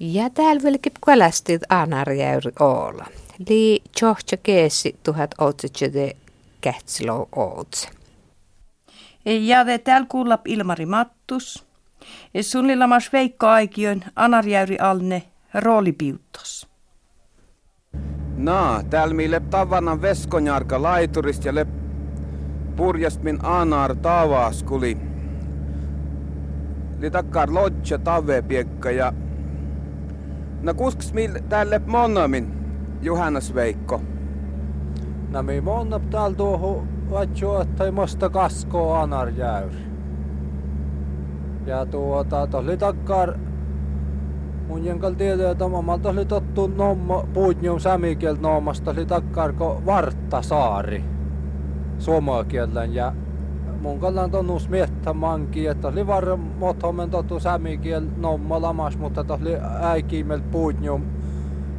Ja täällä velkip kalastit anarjäyri olla. Li tjohtja keesi tuhat otsitsede kähtsilou ootse. Ja täällä kuulla Ilmari Mattus. Ja suunnillamas Veikko Aikion anarjäyri alne roolipiuttos. No, täällä mi lep tavanan veskonjarka laiturist ja lep purjast min anar tavas kuli. Li takkar lodja tave piekka ja No kusks mil tälle monomin, Johannes Veikko? No mi monnap täällä tuohon vatjo, että mosta kasko anar jäyri. Ja tuota, tohli takkar mun jenkal tiedä, että mamma tohli tottu nomma puutnium sämikielt noomasta, tohli takkar ko vartta saari suomakielen ja mun kallan tonnus miettä manki, että oli varra mothomen totu sämikiel nomma lamas, mutta oli äikimel puutnium,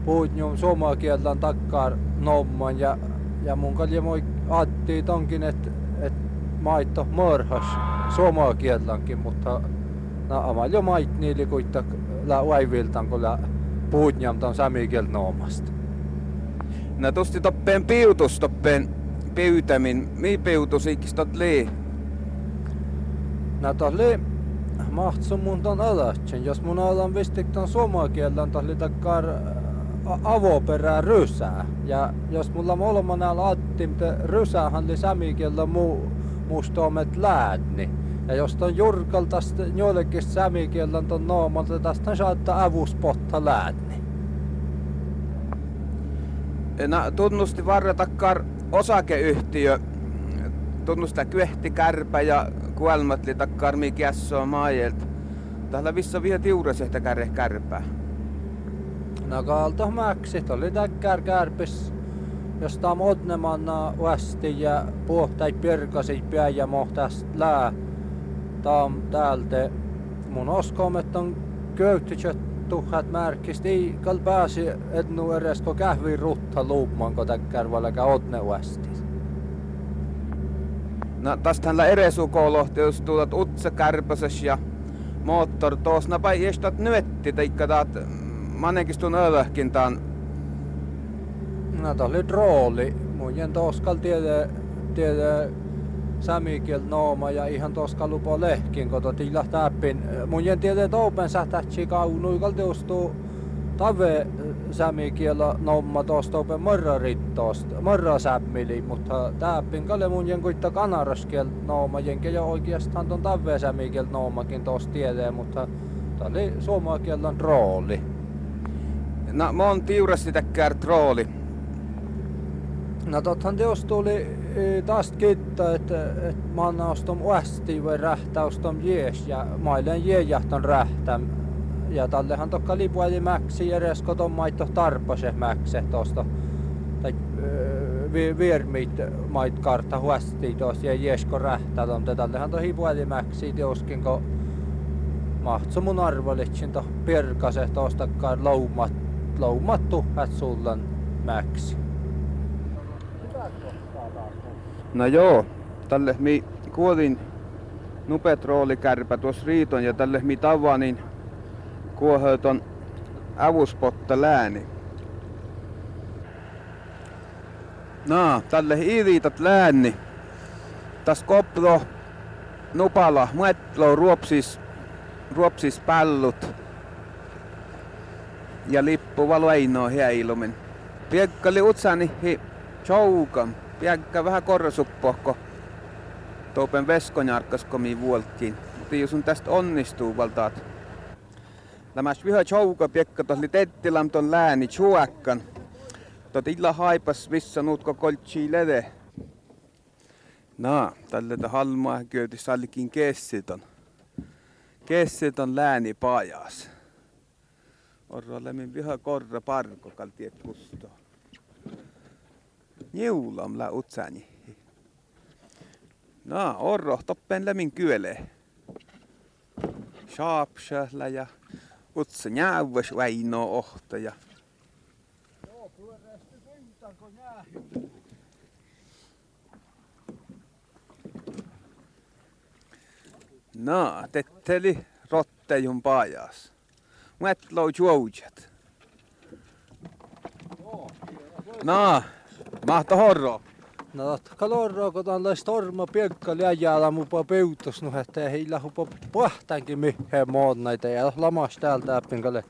puutnium suomakielen takkar nomman ja, ja mun kalli moi atti tonkin, että et maitto mörhäs suomakielankin, mutta amal jo mait niili kuitta la vaiviltan, kun la puutniam ton sämikiel noomasta. No tuosti toppeen piutus toppeen pyytämin. Mi piutus ikistot lii? No tohli mahtsu mun ton alatsen. Jos mun alan vistik ton suomakielän tohli takkar avoperää rysää. Ja jos mulla molemmat näillä attim, te rysäähän li sämikielä muu mustoomet läädni. Ja jos ton jurkal tästä jollekin sämikielän ton noomalta tästä saattaa avuspotta läädni. No, tunnusti varra takkar osakeyhtiö tunnusta kyehti kärpä ja kuelmatli takkar mi kässoa maajelt. Täällä vissa vielä tiuresehtä kärre kärpää. No kalto mäksit oli täkkär kärpis. Jos tam odnemanna västi ja puhtai pirkasi pää ja mohtas lää. Tam täältä mun oskomet on köyttychet tuhat märkist ei kal pääsi ednu edes ko kähvi rutta luupman ko täkkär valaga odne västis. No tästähän eresukolohti, jos tulet utsa kärpäses ja moottor tuossa napai estat nyötti, teikka taat manekistun övähkin taan. No tää oli. Mun jen toskal tiede, tiede sämikiel nooma ja ihan toska lupo lehkin, kun tila täppin. Jen tiede toupen sähtätsi kaunuikal teostuu tave sämikielä nomma tuosta open morra rittoosta, morra sämmili, mutta täppin kalle mun jen kuitta kanaraskiel nooma, jenke jo oikeastaan ton tave sämikiel noomakin tuosta tiedee, mutta tää oli suomakielän rooli. No, mä oon tiurasti täkkär rooli. No tothan teos tuli e, taas kiittää, että, että mä annan ostom uästi vai rähtäustom jees ja mailen jeejahton rähtäm ja tallehan tokka lipuali mäksi edes koton maitto tarpase mäkse tosta tai vi, viermit mait kartta huasti tuossa ja jesko rähtää ton tallehan to hipuali mäksi teoskin ko mahtso mun arvolitsin to pirkase tosta loumat loumattu että sullan mäksi. No joo, tälle mi kuolin nupetroolikärpä tuossa riiton ja tälle mi tavaa niin kuoheuton avuspotta lääni. No, tälle iriitat lääni. Tas kopro nupala, muetlo ruopsis, ruopsis pallut. Ja lippu valo ainoa heilumen. Piekkali utsani hi choukan. Piekka vähän korrasuppohko. Toupen veskonjarkkas komi vuolttiin. Mutta jos on tästä onnistuu valtaat Lämäs viha chouka piekka tos li tettilam ton lääni chuakkan. Tot illa haipas vissa nuutko koltsi lede. No, tälle ta halmaa köyti sallikin kessiton. Kessiton lääni pajas. Orro lämmin viha korra parko kaltiet kusto. Niulam la utsani. No, orro toppen lämmin kyöle. Shaapsahla ja Utsa njääväs väino ohta ja... Joo, pyöreästi pintanko nää? No, tetteli rottejun pajas. Muetlo juojat. No, mahto horro. No, kalorro, kun on storma piekka läjäällä mupa peutus, no että ei lähupa pahtankin mihin moon näitä ja lamas täältä äppinkalle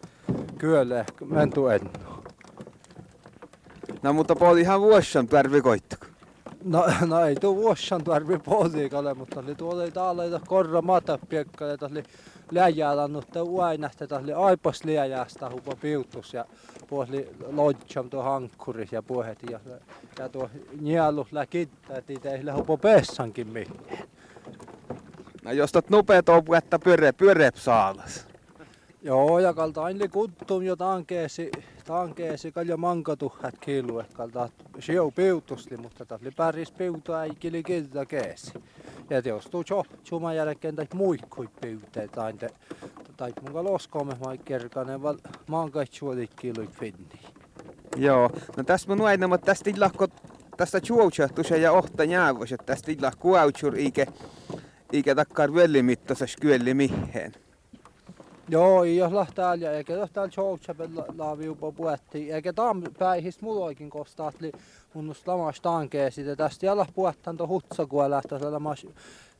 kyllä mentu ennu. No mutta poli ihan vuossan tarvi koittako. No, no ei tuo vuossan tarvi poliikalle, mutta oli tuolla ei täällä korra mata piekka ja oli läjäällä, mutta uainahti oli aipas läjäästä hupa piutus ja puoli lodjam tuo hankkuri ja puhet ja, ja tuo nielu läkittää, että ei lähupa pessankin mihin. No jos tot nopeet on että pyöre, pyöre saalas. Joo, ja kalta aina kuttum jo tankeesi, tankeesi kalja mankatuhat kilu, kalta siu piutusli, mutta oli päris piutu äikili kilta keesi. Ja jos tuu jo chuma jälkeen tai muikkui piuteet tai tai mun loskome vai kerkanen val maankaitsuolit kiluit finni. Joo, no tässä mun aina, mutta tästä illahko tästä juoutsahtuse ja ohta jäävos, että tästä illah kuautsur ikä, ikä takkar vellimittasas kyölli mihin. Joo, jos lähtää eikä jos täällä Chouchapel laaviupa puettiin, eikä tam päihis muloikin kostaa, että mun lamas tankee sitä tästä jalla puettaan to hutsa kun lähtee lamas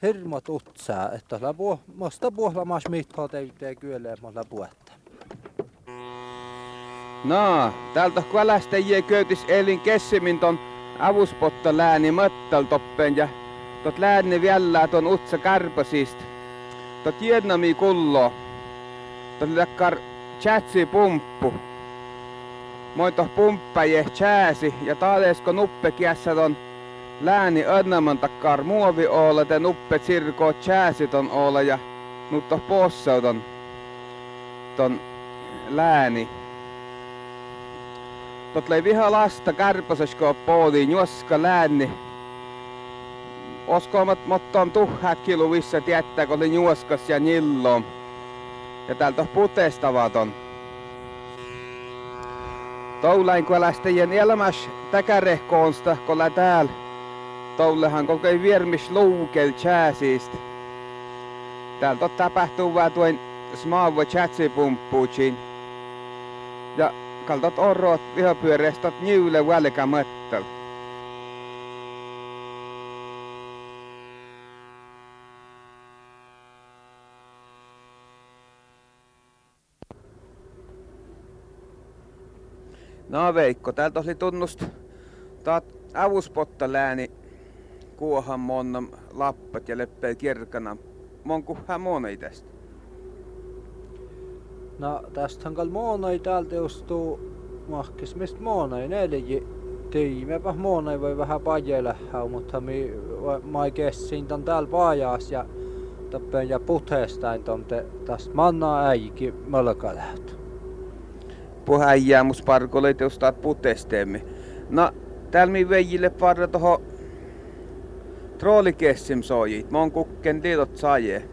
hirmat utsaa, että la puh, musta puh lamas mitho täytee kyllä, mulla puetta. No, täältä kuolästäjiä köytis elin kessimin ton avuspotta lääni möttel toppen ja tot lääni vielä ton utsa karpasist. Tot jednami kullo. Tot läkkar chatsi pumppu. Moito pumppaje chääsi ja taalesko nuppe kiässä ton lääni önnämän takkar muovi olla te nuppe sirko chääsi ton olla ja nutto possa ton, lääni. Tot lei viha lasta kärpäsesko pooliin juoska lääni. Oskoomat mottoon tuhhat kilu vissa tietää, kun oli juoskas ja nillo. Ja täältä putestavaton. Toulain kun lähtien elämäs täkärehkoonsta, kun lä täällä. Toullehan koko ei viermis luukel chääsistä. Täältä tapahtuu vaan tuon smaava chatsipumppuutsiin. Ja kaltat orrot vihapyöreästot niille välkämättä. No Veikko, täältä oli tunnust taat avuspotta lääni kuohan monna lappat ja leppää kirkana. Monku hämonei tästä? No tästähän kal moonai täältä justuu mahkis mistä moonai neljä tiimepä moonai voi vähän pajella mutta mi mai kessin ton täällä pajas ja tappen ja puthestain ton te tästä manna äiki mölkä lähtö. Puheijää mus parkolle teustaat putesteemme. No, täällä mi veijille parra toho troolikessim sojit. Mon kukken liitot saajee.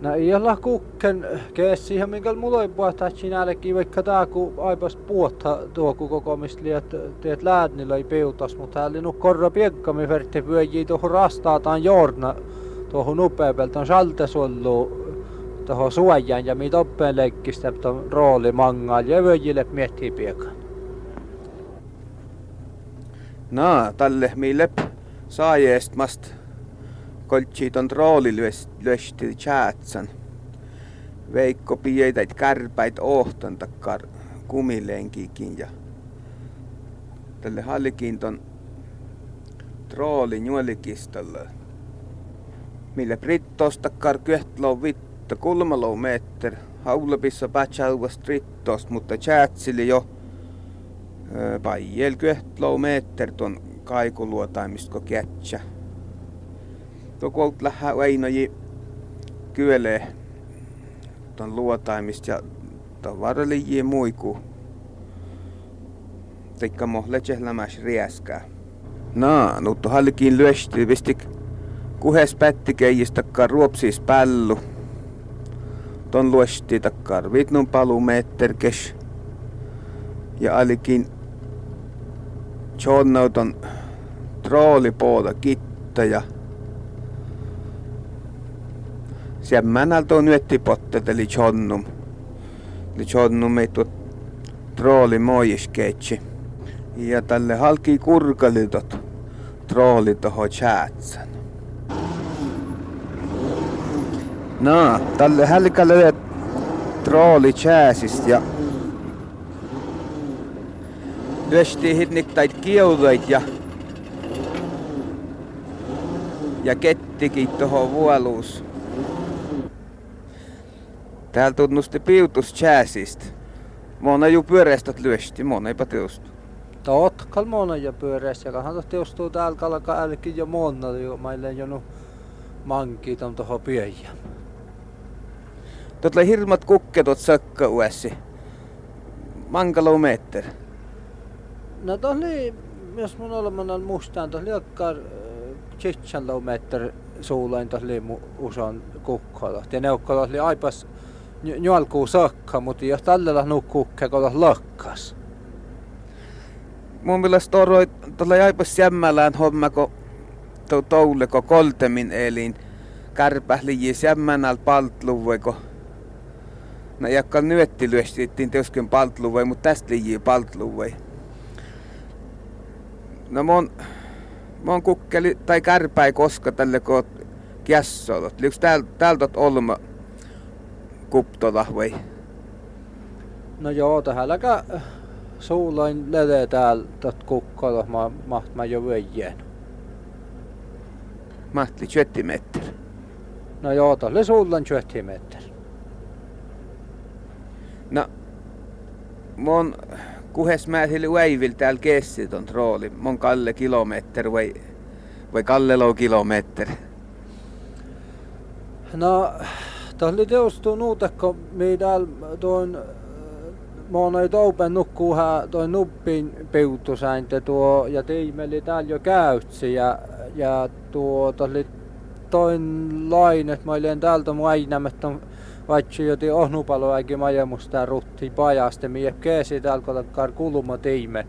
No ei olla kukken kees siihen, minkä mulla ei puhtaa sinällekin, vaikka tää kun aipas puhta tuo koko mistä liet, teet läädnillä ei peutas, mutta oli nu korra piekkami verti pyöjii tuohon rastaataan jorna tuohon upeapelta on tuohon suojan ja mitä oppeen leikkistä tuon rooli mangal ja vyöjille miettii piekan. No, tälle mille saajeestmast koltsi ton rooli lyösti chatsan. Veikko pietäit kärpäit ohtan takkar kumilenkikin ja tälle hallikin ton trooli juolikistalla. Millä brittos takkar kyhtloo vitta kulmalou meter haulapissa pätsäuvas rittos, mutta chatsili jo pajel kyhtloo meter ton kaikuluotaimisko kätsä. Tuokolta lähä Väinoji kyölee ton luotaimista ja tavaraliji muiku. Teikka mohle lämäs riäskää. Naa, nuttu hallikin lyösti vistik kuhes pättikeijistä takkaa ruopsis pällu. Ton luosti takkaa vitnun palu metterkes. Ja alikin Johnnauton troolipuolta kitta ja Siemmänältä on nyöttipottet eli Johnnum. Li chodnu meitu trooli moisketsi. Ja tälle halki kurkalitot trooli toho chatsan. No, tälle hälkälle trooli chasist ja lyösti hitniktait kiudait ja ja kettikin tuohon vuoluus. Täällä tunnusti piutus chasist. Mona ju pyöreästot lyösti, mona eipä teostu. Totkal mona ja pyöreässä, ja hän teostuu täällä kalka älki ja mona, jo meille jo nu manki on tuohon pyöjä. Tuolla hirmat kukketot sakka uessi. Mankalo meter. No tohli, jos mun olemassa mustaan, tohli jokkar kilometer suulain tohli usan kukkola. Ja ne oli aipas nyalkuu sakka, mutta jos tällä nukkukke kolla lakkas. Mun mielestä toroi tuolla aipas jämmälään homma, kun tuo toule, kun koltemin elin kärpähli jämmänäl paltluvui, kun No jakka nyötti lyöstittiin teosken paltluvui, mutta tästä liian paltluvui. No mun Mä kukkeli tai kärpäi koska tälle kun kiassolot. Liuks täältä täältä olma kuptola vai? No joo, läkä suulain lele tot kukkolo mä maht mä jo vyöjään. Mahtli 20 metriä. No joo, tolle suulain 20 metriä. No, mun kuhes mä sille väivil täällä kessi ton trooli. Mon kalle kilometri vai, vai kallelo kilometri? No, tuossa oli teostu nuutekko, mi täällä tuon Mä oon noin toupen nukkuuhan toi nuppin piutusäinte tuo ja tiimeli täällä jo käytsi ja, ja tuo toin lain, että mä olin täältä mainämättä vaikka joti ohnupalo äki majemusta rutti pajaste, mie keesi täällä kar kuluma tiime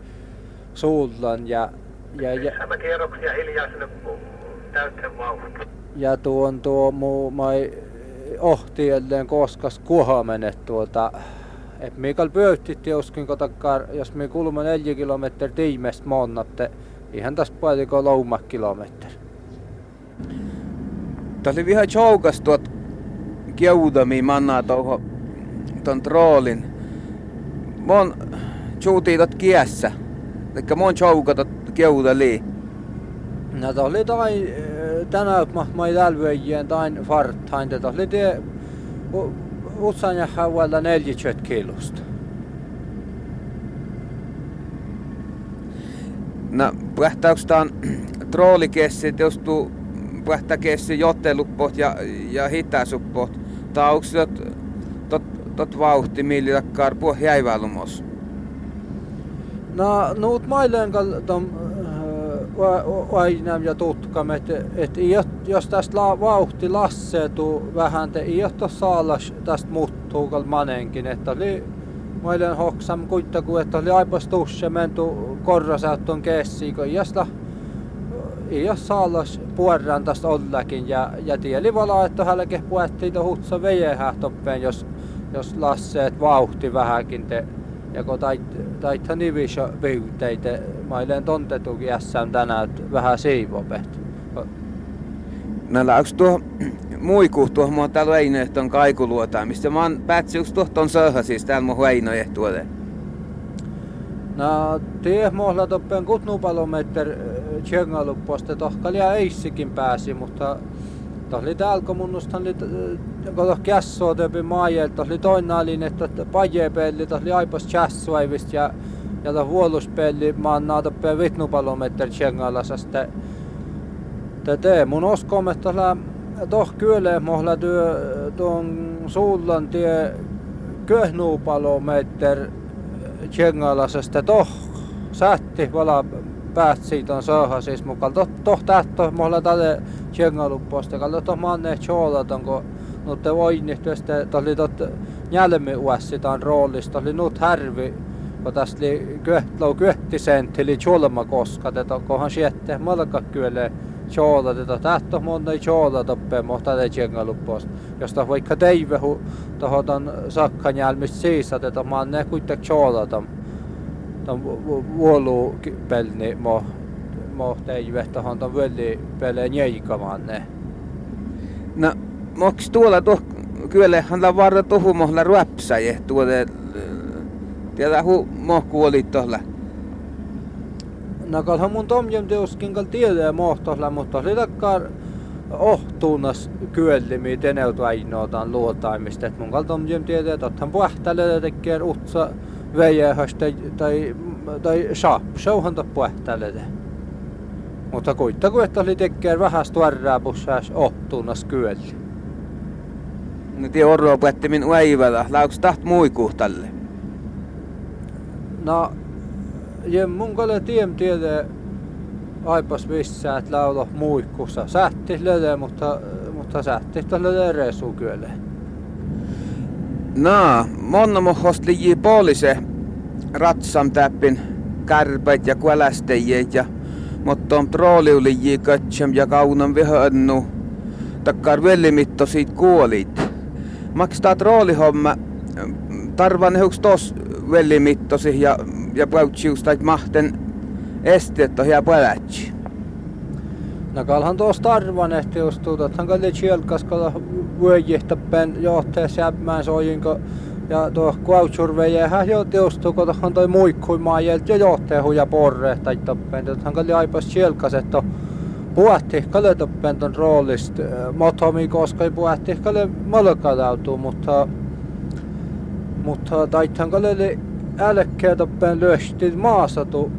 suullan ja ja ja Tämä kierroksia hiljaa sinne täyteen vauhti. Ja tuon tuo muu mai ohti edelleen koskas kuhamenet tuota et Mikael pöyhtitti joskin kotakkaan, jos me kulma neljä kilometriä tiimestä monnatte, ihan tästä paljon louma kilometri. Tämä oli vähän choukas tuot keudami manna tuohon ton troolin. Mon chuutii tot kiessä. Eli mon choukatot keudali. No to oli tai tänä mä mä tälvyjien tain fartain, to oli te utsan ja hauella 40 kilosta. No, pähtäyks tän troolikessi, jos tuu pähtäkessi jotteluppoht ja, ja hitäsuppoht, onks tot, tot, vauhti, millä takkar puh jäiväilumos? No, nuut mailen tom aina ja tutkam, että et, jos tästä la, vauhti lasseetu vähän, te ei ole saalas tästä muuttuu manenkin, että oli mailen hoksam kuitenkin, että oli aipas tusse mentu korrasäyttön kessiin, kun josta ei ole saalas puoran tästä ollakin ja, ja tieli vala, että hälke puettiin hutsa vejehä toppeen, jos, jos lasseet vauhti vähänkin te ja kun tait, taitha nivissä pyyteitä, mä olen tontetukin ässään tänään vähän siivopet. No läks tuo muiku tuohon mua täällä Väinöhton kaikuluota, mistä mä oon päätsi yksi tuohon söhä siis täällä mun Väinöhtuolle. No, tie mohla toppen kutnupalometer tjöngalupposta tohkalia eissikin pääsi, mutta Tohli täällä kun munnustan oli kun kässoo töpi maajel, tohli toinen että pajepelli, tohli aipas kässuaivist ja ja toh vuoluspelli maan naatoppe vitnupalometer tjengalasasta. Tätä mun oskomme tohla toh kyllä mohla työ tuon suullan tie köhnupalometer tjengalasasta toh sätti vala päät siitä on saha siis mukaan. Toh, toh tähtö mohla tälle tjengalupposta. Kallo toh manne cholat onko nutte voinnihtöstä tolli tot njälmi uessitaan roolista. Oli nut härvi kun tästä oli köhtlou köhtisent eli cholma koska tätä kohan siette malka kyllä että tähtö monna ei tjoola toppeen, mutta ei tjenga luppoos. Jos ta vaikka teivehu, tohotan sakkan jälmistä siisat, että mä ne kuitenkin tjoola tam vuolu pelni mo, mo teive, tohon tam völi pele njeikamaan ne. No, moks tuolla tuoh kyllä hän varra tohumohla ruopsaje tuolla tiedä hu mohku oli tuolla nakalhan mun tomjem teoskin kal tiedä mohtohla, mutta oli takkar ohtuunas kyöllimi teneutu ainoataan luotaimista. Et mun kal tomjem tiedä, että othan puhtale tekee utsa vejähästä tai, tai saap, showhan ta puhtale. Mutta kuitenkin, että oli tekee vähän stuarraa pussas ohtuunas kyölli. No tie orro puhutti min uäivällä, lauks taht muikuhtalle? No, ja mun kale tiem tiede aipas missä, että laulo muikkussa. Sähti löle, mutta, mutta sähti löle resu kyllä. No, monna mohost liji poliise ratsam täppin kärpäit ja kuälästejät ja mutta on trooliuliji katsem ja kaunan vihönnu. Takkar vellimitto siitä kuolit. Makstaa troolihomma tarvan heuks tos vellimittosi ja ja pautsius tai mahten esteet on hea põletsi. No kalhan tuossa tarvan ehti just tuota, hän kalli chielkas kala vuojihtappen johtaja säppmään sojinko ja tuo kuautsurvejähän jo teostuu, kun tuohon toi muikkuimaan jälti ja johtaja huja porre tai toppen. Hän kalli aipas chielkas, että puhatti kalle toppen ton roolista. Motomi koska ei puhatti kalle malkalautuu, mutta mutta taithan kalle älkää toppen lyösti maasatu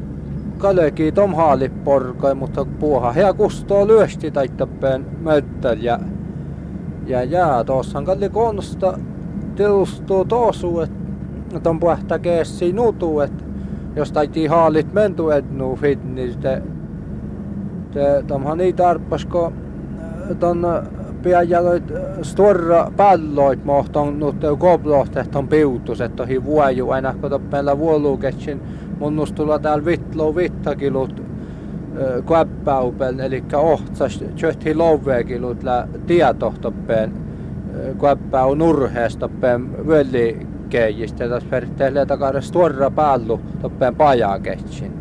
kaleki tom haaliporkai, mutta puuha hea kustoo lyösti tai toppen möttel ja jää tuossa kalli konsta. Teustuu tosu, että on puhta keessi nutu, että jos taiti haalit mentu ednu fit, niin te, te tomhan niin tarppasko ton piajaloit stora palloit mohton nutteu koblohtet on piutus, että ohi vuoju. Aina kun toppella vuoluketsin munnus tulla täällä vitlo vittakilut kuäppäupel, eli ohtsas tjöhti louvekilut lä tietohtoppeen kuäppäu nurheestoppeen völlikeijistä, ja tässä periaatteessa takare stora pallu toppeen pajaketsin.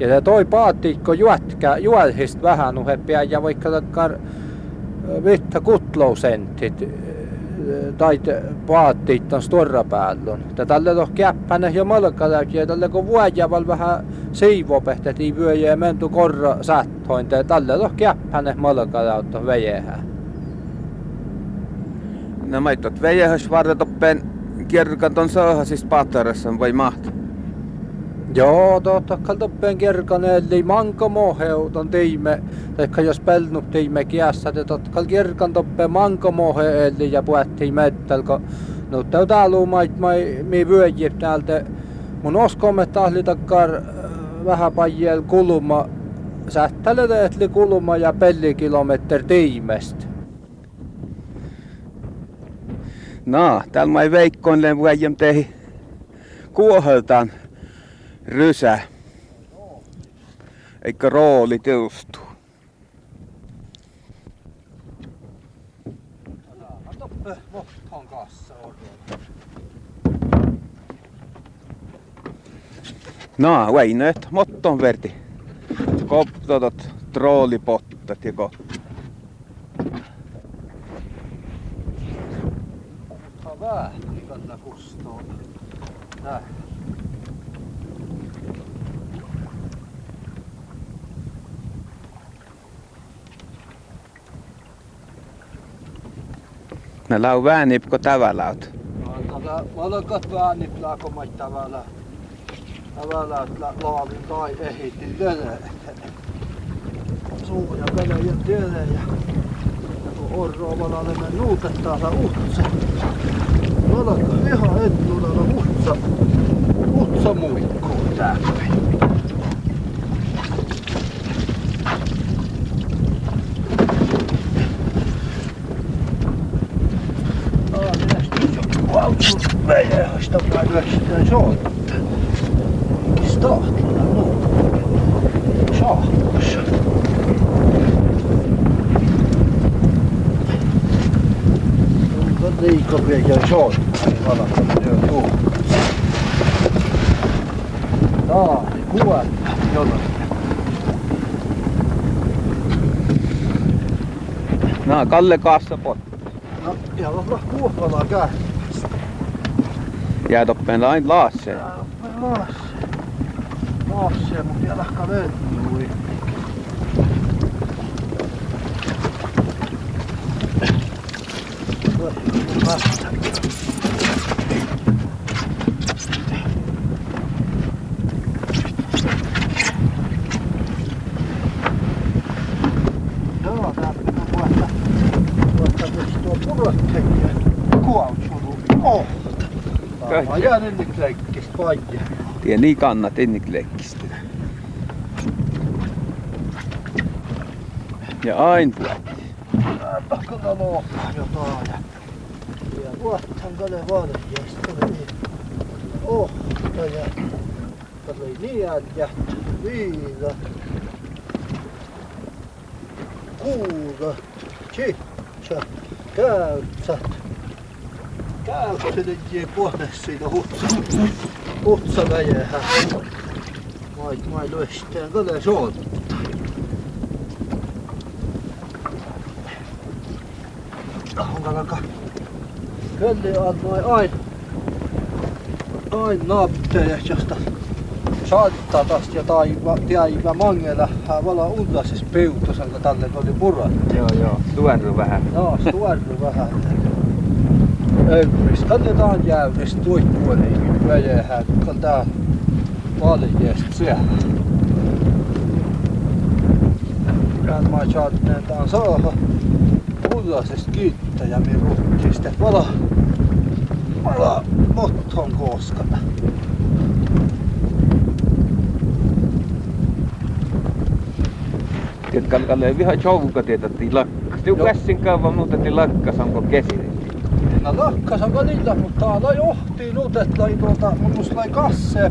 Ja se toi paattikko juotka, juolhist vähän uheppiä ja vaikka takkar vitta kutlausentit tai paattit on stora päällön. Ja tälle on käppänä ja malkaläki ja tälle kun vuojaval vähän siivopehtet vyö ja mentu korra sättoin. Ja tälle on käppänä malkaläyttä vejehä. No maittot vejehäs varretoppen kirkan ton saahasista pattarassa vai mahtaa? Joo, totta kaltoppen kerkaneelli manko moheuton tiime, ehkä jos pelnut tiime kiässä, että totta kal kerkan toppe manko moheelli ja puettiin mettelko. No täytää luumait mai mi vyöjip täältä. Mun oskomme tahli takkar äh, vähän pajel kuluma, sähtälle kuluma ja pellikilometri tiimestä. No, täällä mai veikkoin vuojem tehi kuoheltaan rysä. Eikä rooli teostuu. No, Väinöt, motton verti. Koptotot, troolipottat ja ko. Vähän, kannattaa kustaa. Näin. Ne lau väänipko tavallaut. No, malakat väänip. Tavallaut laavin tai ehitin löle. Suu ja vele ja työle ja kun orro valalle me nuutettaa sa utsa. Malaka ihan etnudalla utsa. Utsa muikkuu täällä. Stoppade växten sånt. Statliga lån. Charters. De kopierar charter i alla fall. Ja, det går att göra. Nää Kalle kaassa pot. No, ihan lahkuuhkalla käy. Jää toppeen lain laasseen. Laas. Laas se, mutta vielä ehkä löytyy. Joo, tää pitää vuotta. Vuotta tuosta tuo purottekijä. Kuautsulu. Oh. Mä jään vaijaa. Tie niin kannat enniklekkistä. Ja ain puhutti. Pakkoa loppaa jotain. Ja vuottan kale valjeesta. Oh, ja Tällä niin ja viila. Kuula. Chitsa. Käytsät. Käytsät ei puhne siitä hutsa. Hutsa väjähän. Mai, mai löystään kale soottaa. onko vaikka Kölli annoi aina aina naapteja, josta saattaa tästä ja taiva, taiva mangella vala untasis peutus, jonka tälle oli purat. Joo joo, tuorru vähän. No, stuarru vähän. Öyris, kannetaan jäyris tuikkuoliin väjähän, kun tää valjeest siellä. Kään mä saatteen tää saada pullaisesta kiittäjä rukkista. Vala, vala motton kooskana. Tiedät, Kalle viha chouka tietä lakka. Tiu kässin kauan muuta ti lakka, sanko kesi. No lakkas on välillä, mutta täällä johtii nyt, että lai tuota, mun lai kasse,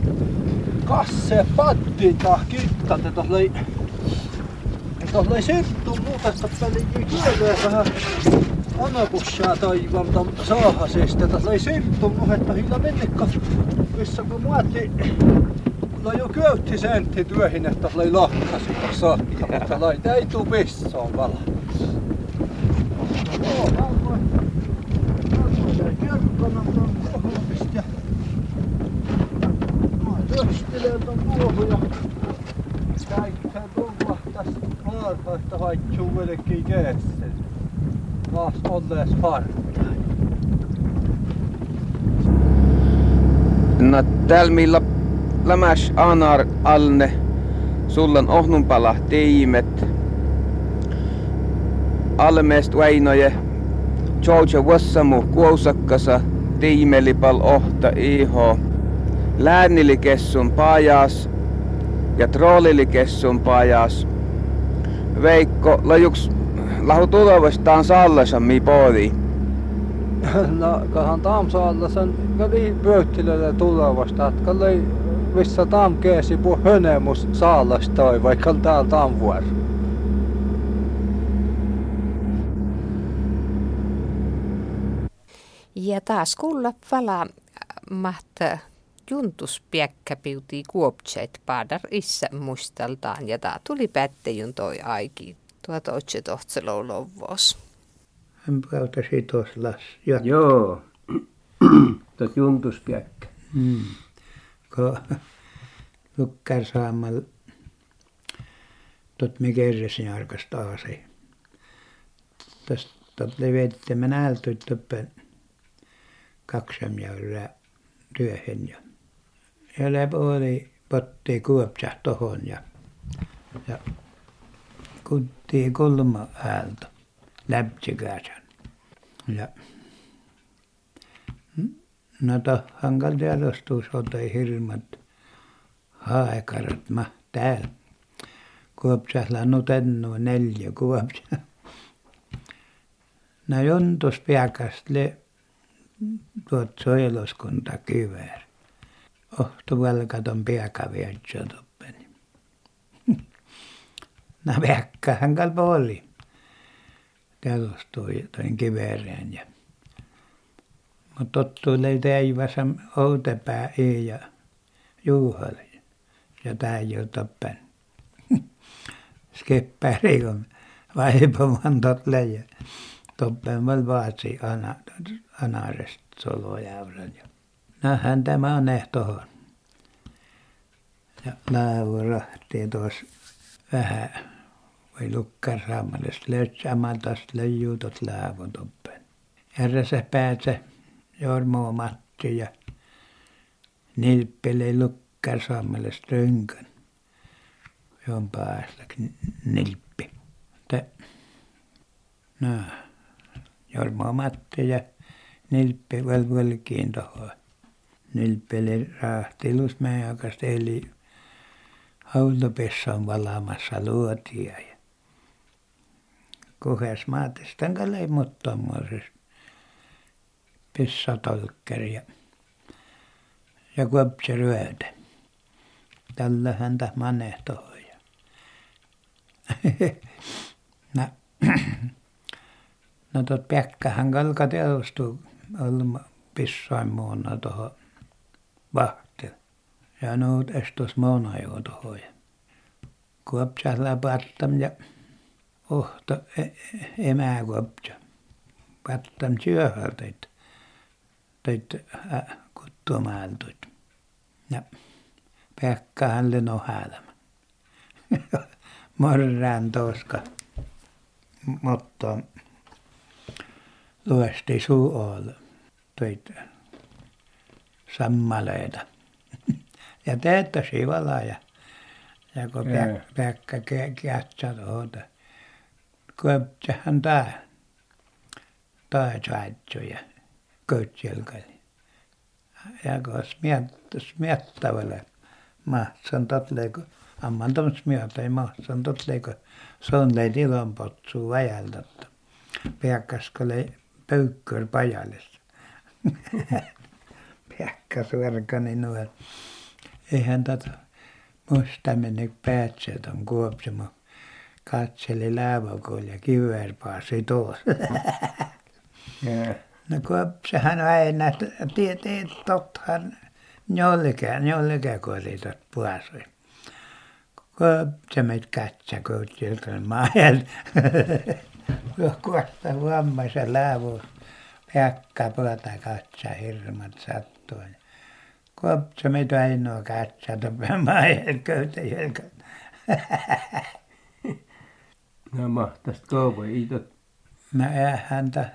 kasse patti tää kittat, että lai, että lai sittu muuta, että peli kielee vähän anakussaa taivaalta saahasesta, lai sittu muuta, että hillä mennikka, missä kun muotti, lai jo köytti sentti työhin, että lai lakkasi saakka, mutta lai ei tuu missään vala. Joo, varmaan. Kerkkona tuon kohomista ja mä löstilen ton kuohuja. Käyttää tulla tästä laarpaista haitsuu melkein keessen. Taas ollees partaa. No täällä millä lämäs anar alne sullan ohnunpala tiimet. Almeest väinoje Georgia Wassamu kuosakkasa tiimelipal ohta iho. Läänilikessun pajas ja trollilikessun pajas. Veikko lajuks lahu tulevastaan sallasa mi podi. No, kahan Taamsaalla sen kali pöyttilölle tulevasta, että kali missä Taam keesi puu hönemus saalastoi, vaikka on täällä Taam vuoro. Ja taas kuulla vala mahta juntus piekkäpiutii kuoptseet paadar issä muistaltaan ja tää tuli pättejun toi aiki tuota otse tohtselou lovos. Hän kautta sitos las. Ja, Joo. Tot juntuspiäkkä. mm. Ko lukkar saamal tot me kerresin arkasta aasi. Tästä tot leveette mä näältyit toppen kaksam ja ylä työhön ja ja läpi oli potti kuopsa tohon ja ja kutti kolma äältä läpsikäsän ja No tohhan kaltialostus otoi hirmat haekarat ma täällä. Kuopsahla nutennu neljä kuopsa. No jontus piakastle tuot suojeluskunta kyvär. Ohtu velkaton piakavietsä toppeni. No piakkahan kalpo oli. Telostui toin kivereen ja Mutta tottuu lei täivässä outepää ei ja juuhalle. Ja tää ei ole toppen. Skeppäri kun vaipaman tot leijä. Toppen vaatsi ana, anarest solojävrän. Nähän tämä on ehtohon. Ja laavu rahtii tuossa vähän vai lukkar saamallesta löydsämään taas löijyutot laavun toppen. Järjessä päätsä Jormo Matti ja Nilppele lukkar saamallesta rönkön. Jon päästä nilppi. Te, no, Jormo Matti ja Nilppi velvelkiin tuohon. Nilppele rahtilus meidän aikasta eli autopessa valamassa luotia ja kuhes maatistan kalle muttommoisessa pissatolkkeri ja ja kuopse ryötä. Tällä häntä manehtoon ja no no tot Pekkahan kalka teostui olma pissain muuna tuohon vahtiin ja nuut estos muuna jo tuohon ja kuopsalla pattam ja ohto emä kuopsa pattam syöhä teit teit kuttumaaldut ja Pekkahan lenohäälämä morran toska. Mutta luesti suol teit sammaleita. Ja teettäsi vala ja ja kun Pekka kätsä tuota kuopsahan tää tai saitsu ja kötsälkäli ja kun smiettavalle mahtsan totleko amman tom smiota ei mahtsan totleko sonlei ilonpotsuu väjältä Pekkas lei pöykkör pajalles Pekka suorkani nuori eihän tätä musta mene päätse tuon kuopsimo. Katseli lääväkolla ja kivääri paasi tuossa. No kuopsehan aina tietää tottahan jollekin jollekin koetit puasui kuopse meitä katsoi koutsilkan maajalla kuosta vammaisen läävus Pekka puolta katsoi hirmut sattui kuopse meitä ainoa katsoi tuon maajalla köyttä no mahtaisi kauan ei no häntä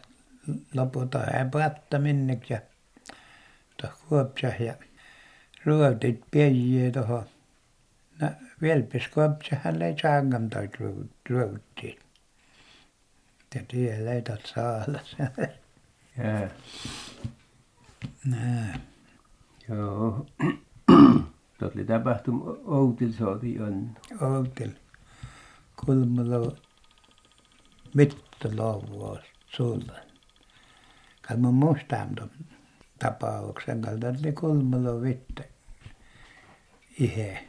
lopulta ei päästä minnekään ja tuossa kuopsassa ja ruotit pieniä tuohon. No Vilpis-Kuopssahan lei sangantoit ruottiin ja tie lei tuot Saalassa jaa nää. Joo. Tuota oli tapahtunut Outilla saatiin anna Outilla Kulmala Mittala-vainaa suulla. Kai minä muistan tuon tapauksen tuo oli Kulmalan Vitte. Itse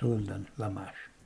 suulta lamassa